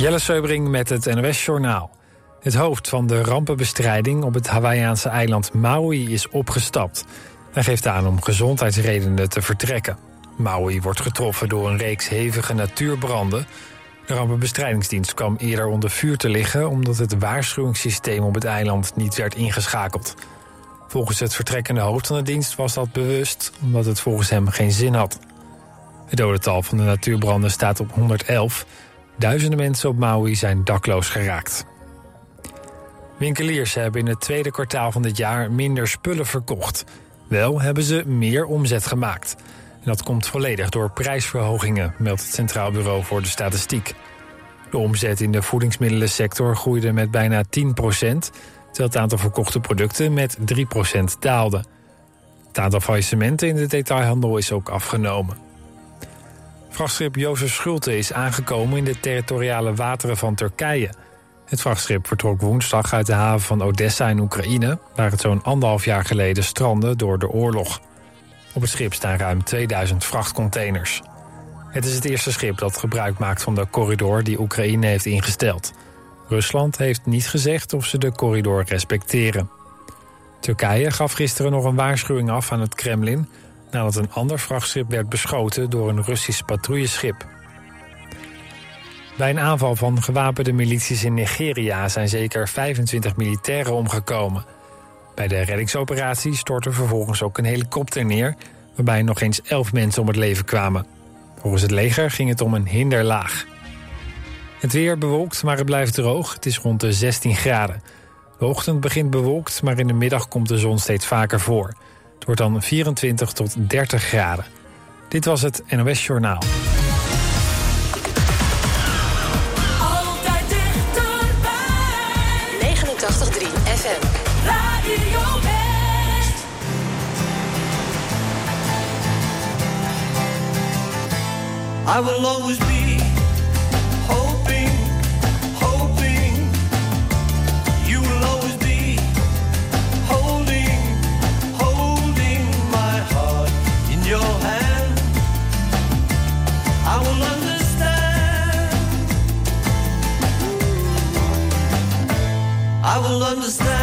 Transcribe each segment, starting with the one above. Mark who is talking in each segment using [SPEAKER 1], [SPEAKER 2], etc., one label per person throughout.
[SPEAKER 1] Jelle Seubring met het NOS Journaal. Het hoofd van de rampenbestrijding op het Hawaïaanse eiland Maui is opgestapt. Hij geeft aan om gezondheidsredenen te vertrekken. Maui wordt getroffen door een reeks hevige natuurbranden. De rampenbestrijdingsdienst kwam eerder onder vuur te liggen... omdat het waarschuwingssysteem op het eiland niet werd ingeschakeld. Volgens het vertrekkende hoofd van de dienst was dat bewust... omdat het volgens hem geen zin had. Het dodental van de natuurbranden staat op 111... Duizenden mensen op Maui zijn dakloos geraakt. Winkeliers hebben in het tweede kwartaal van dit jaar minder spullen verkocht. Wel hebben ze meer omzet gemaakt. Dat komt volledig door prijsverhogingen, meldt het Centraal Bureau voor de Statistiek. De omzet in de voedingsmiddelensector groeide met bijna 10% terwijl het aantal verkochte producten met 3% daalde. Het aantal faillissementen in de detailhandel is ook afgenomen. Vrachtschip Jozef Schulte is aangekomen in de territoriale wateren van Turkije. Het vrachtschip vertrok woensdag uit de haven van Odessa in Oekraïne... waar het zo'n anderhalf jaar geleden strandde door de oorlog. Op het schip staan ruim 2000 vrachtcontainers. Het is het eerste schip dat gebruik maakt van de corridor die Oekraïne heeft ingesteld. Rusland heeft niet gezegd of ze de corridor respecteren. Turkije gaf gisteren nog een waarschuwing af aan het Kremlin nadat een ander vrachtschip werd beschoten door een Russisch patrouilleschip. Bij een aanval van gewapende milities in Nigeria zijn zeker 25 militairen omgekomen. Bij de reddingsoperatie stortte vervolgens ook een helikopter neer, waarbij nog eens 11 mensen om het leven kwamen. Volgens het leger ging het om een hinderlaag. Het weer bewolkt, maar het blijft droog. Het is rond de 16 graden. De ochtend begint bewolkt, maar in de middag komt de zon steeds vaker voor. Het wordt dan 24 tot 30 graden. Dit was het NOS Journaal.
[SPEAKER 2] Altijd dichterbij.
[SPEAKER 3] 89.3 FM.
[SPEAKER 2] Radio West.
[SPEAKER 4] I will always be will understand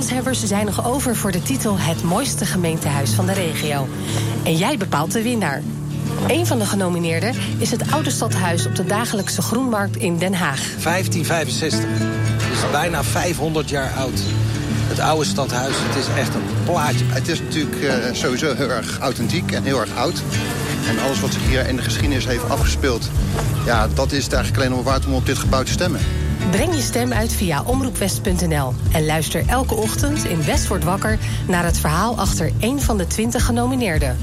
[SPEAKER 5] kanshebbers zijn nog over voor de titel Het mooiste gemeentehuis van de regio. En jij bepaalt de winnaar. Een van de genomineerden is het oude stadhuis op de dagelijkse groenmarkt in Den Haag.
[SPEAKER 6] 1565. Het is bijna 500 jaar oud. Het oude stadhuis, het is echt een plaatje.
[SPEAKER 7] Het is natuurlijk eh, sowieso heel erg authentiek en heel erg oud. En alles wat zich hier in de geschiedenis heeft afgespeeld... ja, dat is het eigenlijk alleen nog waard om op dit gebouw te stemmen.
[SPEAKER 5] Breng je stem uit via omroepwest.nl en luister elke ochtend in West wordt wakker naar het verhaal achter één van de 20 genomineerden.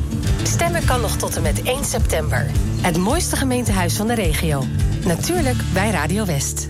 [SPEAKER 5] Stemmen kan nog tot en met 1 september. Het mooiste gemeentehuis van de regio. Natuurlijk bij Radio West.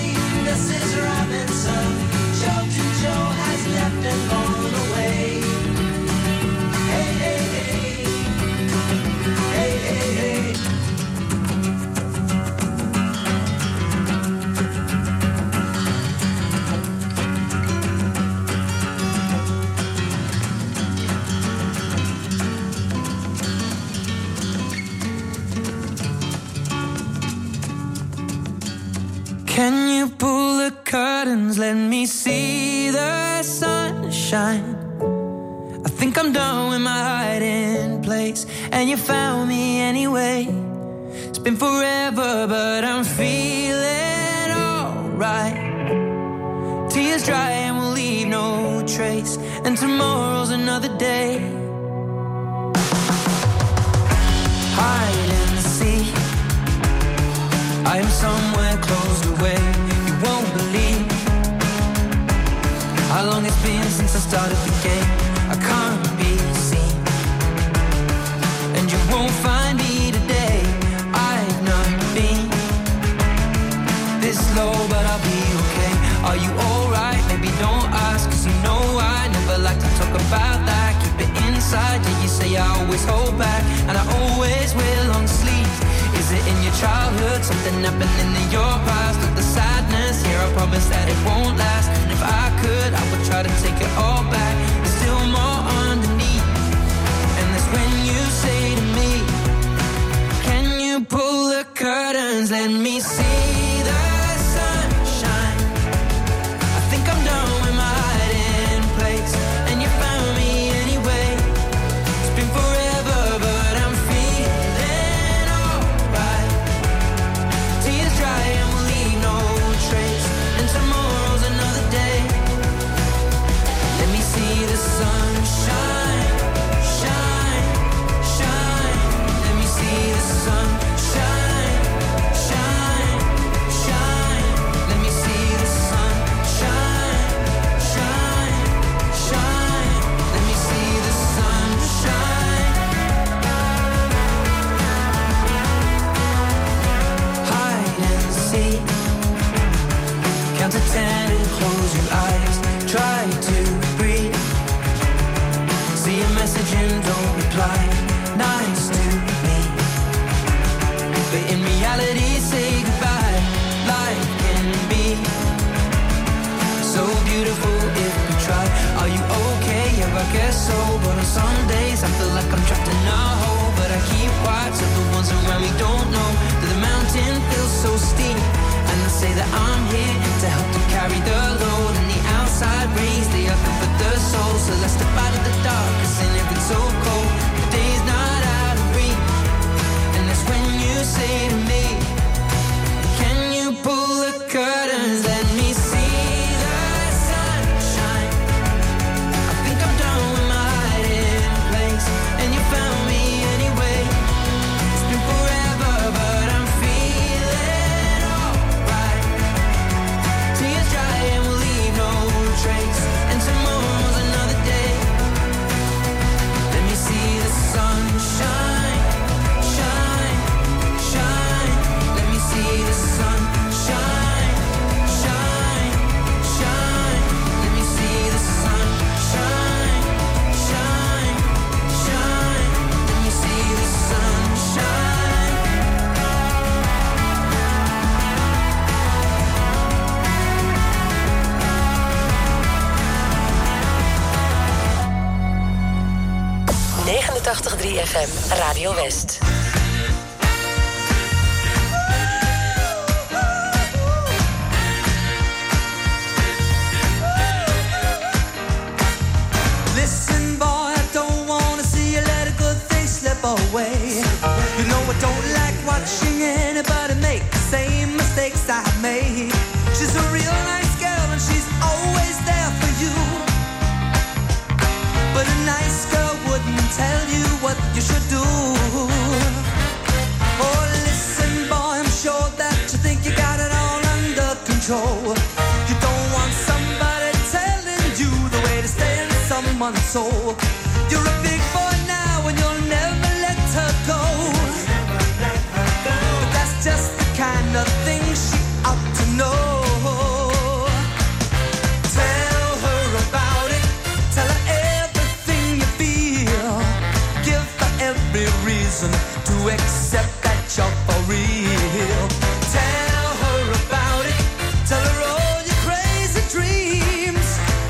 [SPEAKER 4] curtains? Let me see the sunshine. I think I'm done with my hiding place, and you found me anyway. It's been forever, but I'm feeling alright. Tears dry and we'll leave no trace, and tomorrow's another day. Hide and seek. I am somewhere closed away. You won't believe how long it's been since I started the game.
[SPEAKER 5] I can't be seen. And you won't find me today. I've not been This low but I'll be okay. Are you alright? Maybe don't ask Cause you know I never like to talk about that. Keep it inside Yeah, you say I always hold back. And I always will on sleep. Is it in your childhood? Something happened in your past? With the sadness here I promise that it won't last gotta take it all.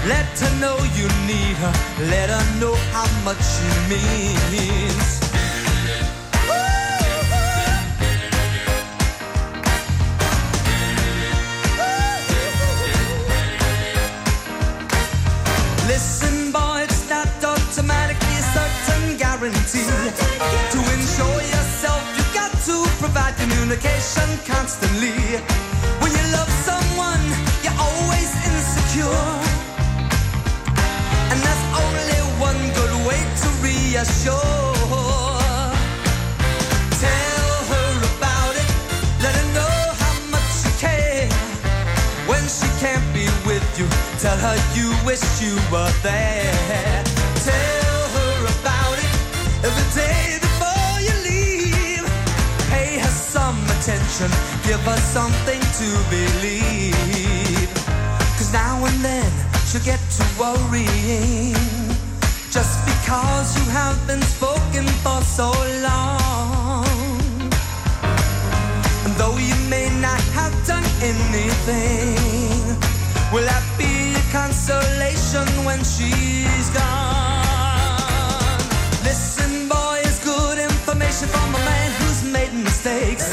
[SPEAKER 5] Let her know you need her. Let her know how much she means. Listen, boy, it's not automatically a certain guarantee. To yourself, you got to provide communication constantly. Tell her you wish you were there.
[SPEAKER 8] Tell her about it every day before you leave. Pay her some attention, give her something to believe. Cause now and then she'll get to worrying. Because you have been spoken for so long. And though you may not have done anything, will that be a consolation when she's gone? Listen, boy, it's good information from a man who's made mistakes.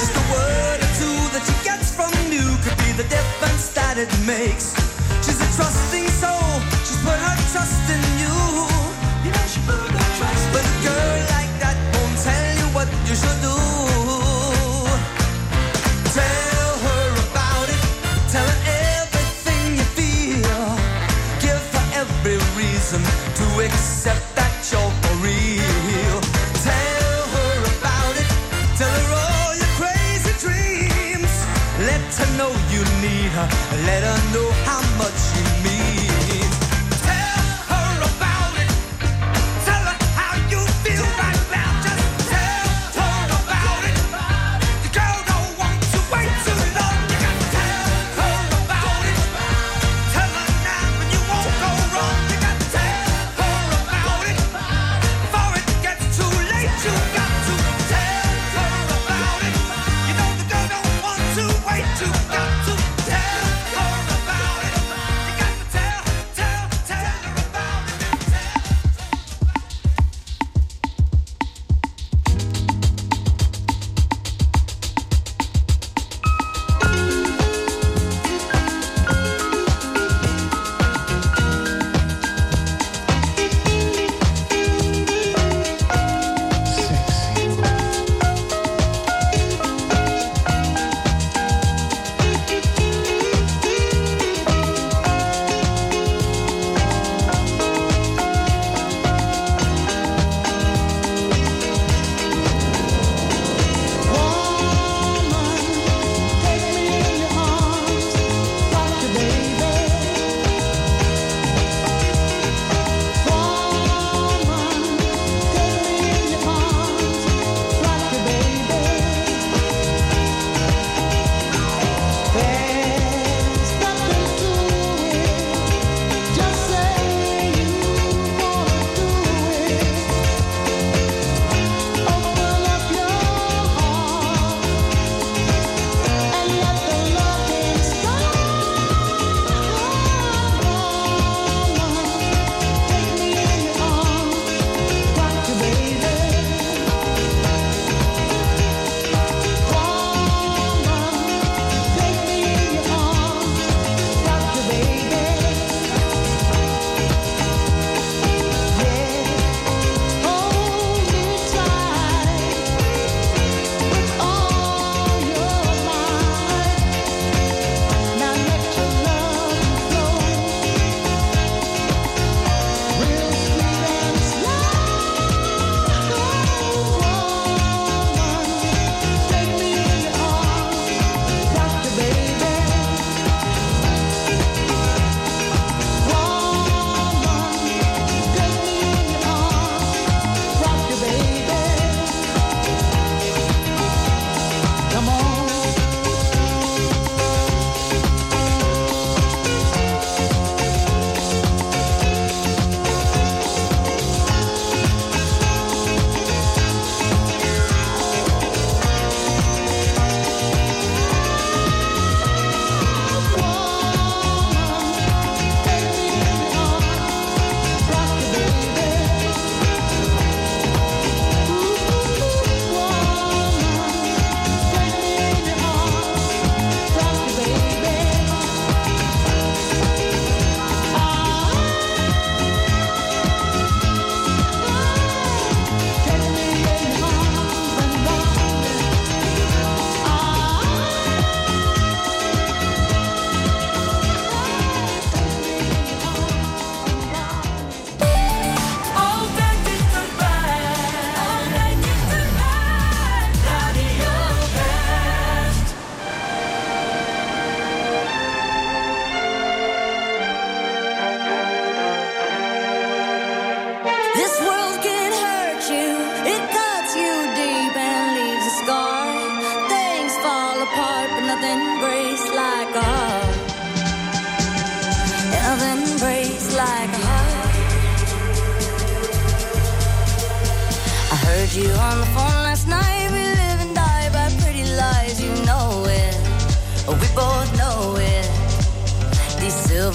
[SPEAKER 8] Just a word or two that she gets from you could be the difference that it makes. She's a trusting soul, she's put her trust in. You that you're for real. Tell her about it. Tell her all your crazy dreams. Let her know you need her. Let her know how much you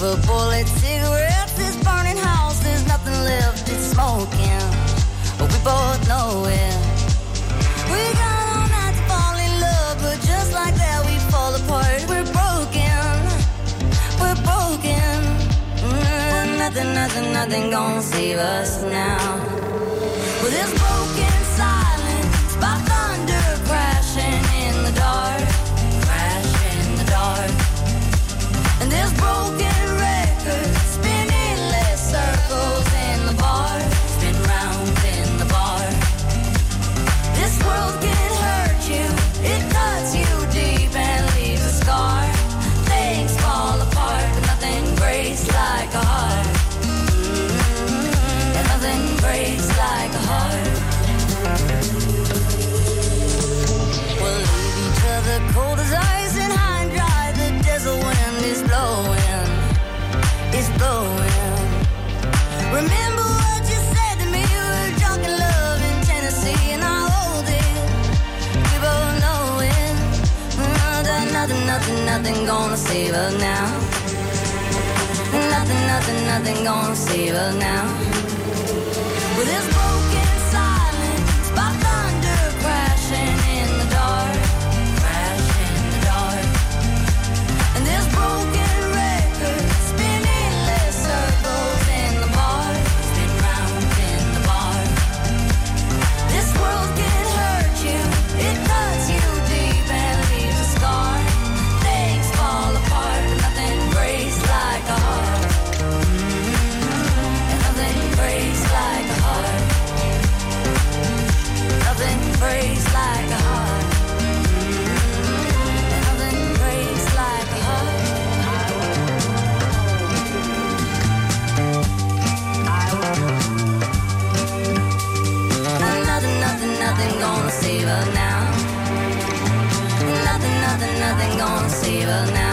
[SPEAKER 9] silver bullet cigarettes, this burning house, there's nothing left, it's smoking. But we both know it. We got all night to fall in love, but just like that, we fall apart. We're broken, we're broken. Mm, nothing, nothing, nothing gonna save us now. Well, there's broken silence by thunder crashing in the dark, crashing in the dark, and there's broken. nothing gonna save us now. Nothing, nothing, nothing gonna save us now. With this broken. will now.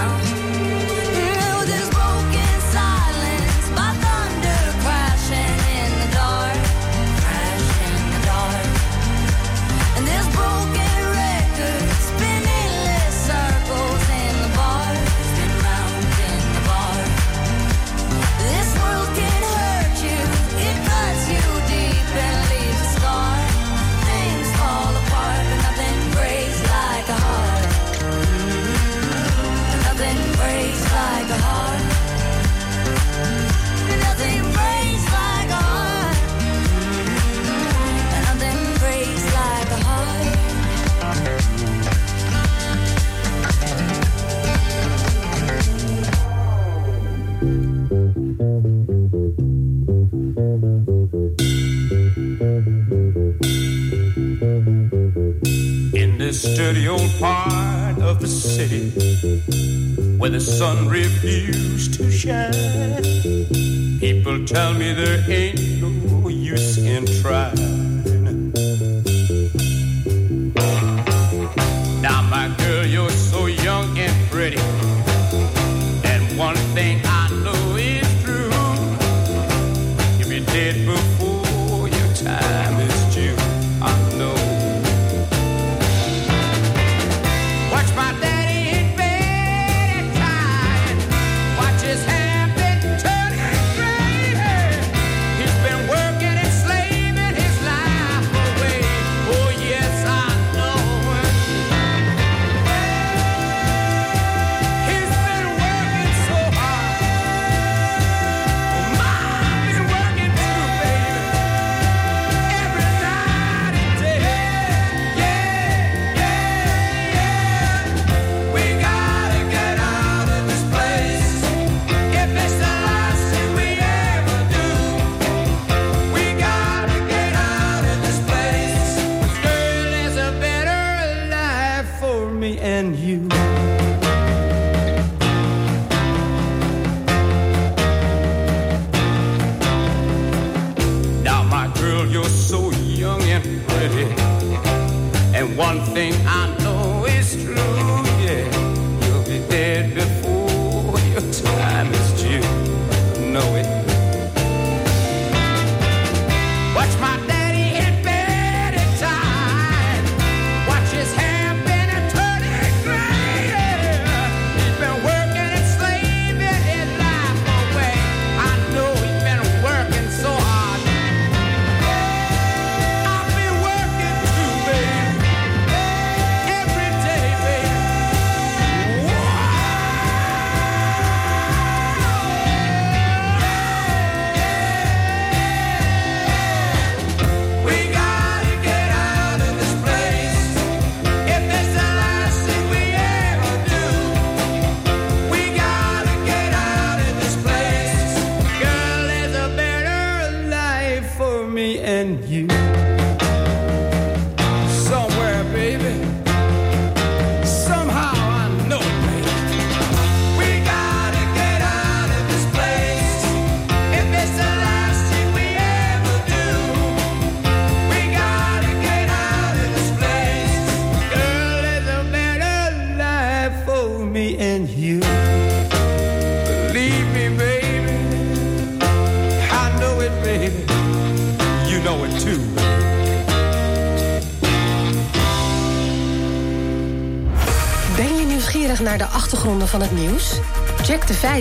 [SPEAKER 10] dirty old part of the city where the sun refused to shine. People tell me there ain't no use in trying.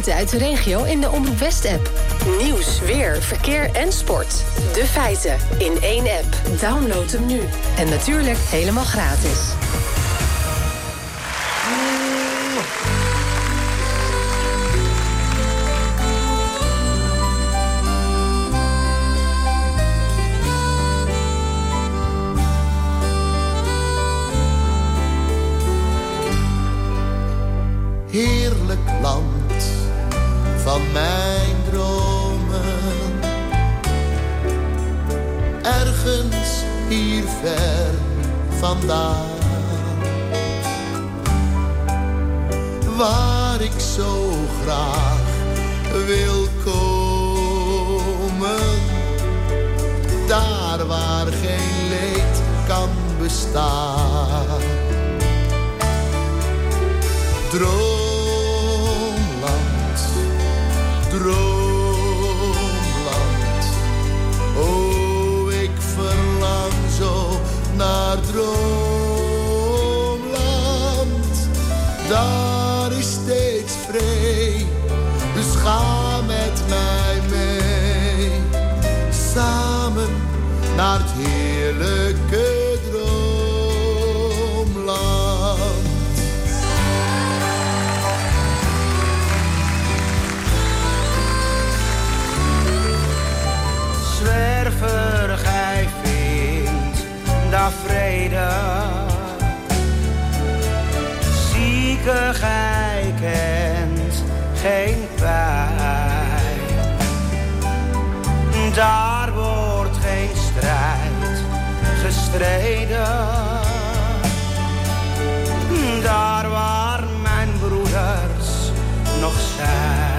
[SPEAKER 5] Uit de regio in de Omroep West-app. Nieuws, weer, verkeer en sport. De feiten in één app. Download hem nu. En natuurlijk helemaal gratis.
[SPEAKER 11] Waar ik zo graag wil komen. Daar waar geen leed kan bestaan. Droomland, droomland. Oh, ik verlang zo naar droomland. Daar naar het heerlijke droomland.
[SPEAKER 12] zwerver, gij vindt daar vrede. Zieke, gij kent geen pijn. Daar gestreden. Daar waar mijn broeders nog zijn.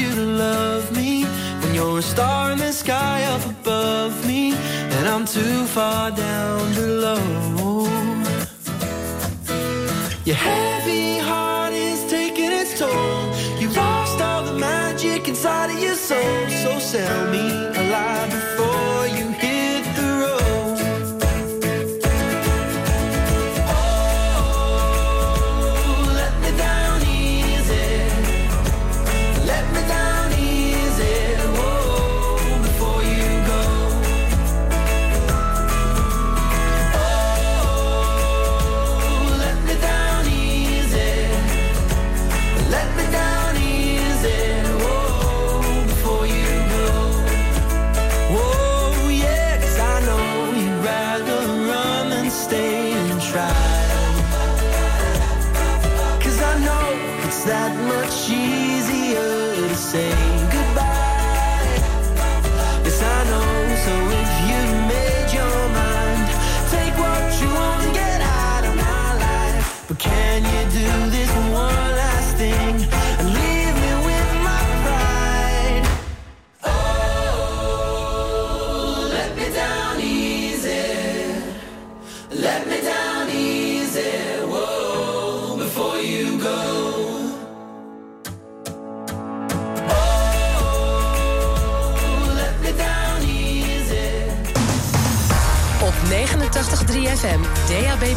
[SPEAKER 13] you to love me when you're a star in the sky up
[SPEAKER 2] above me
[SPEAKER 12] and I'm too far down below. Your heavy heart is taking its toll. You lost all the magic inside of your soul, so sell me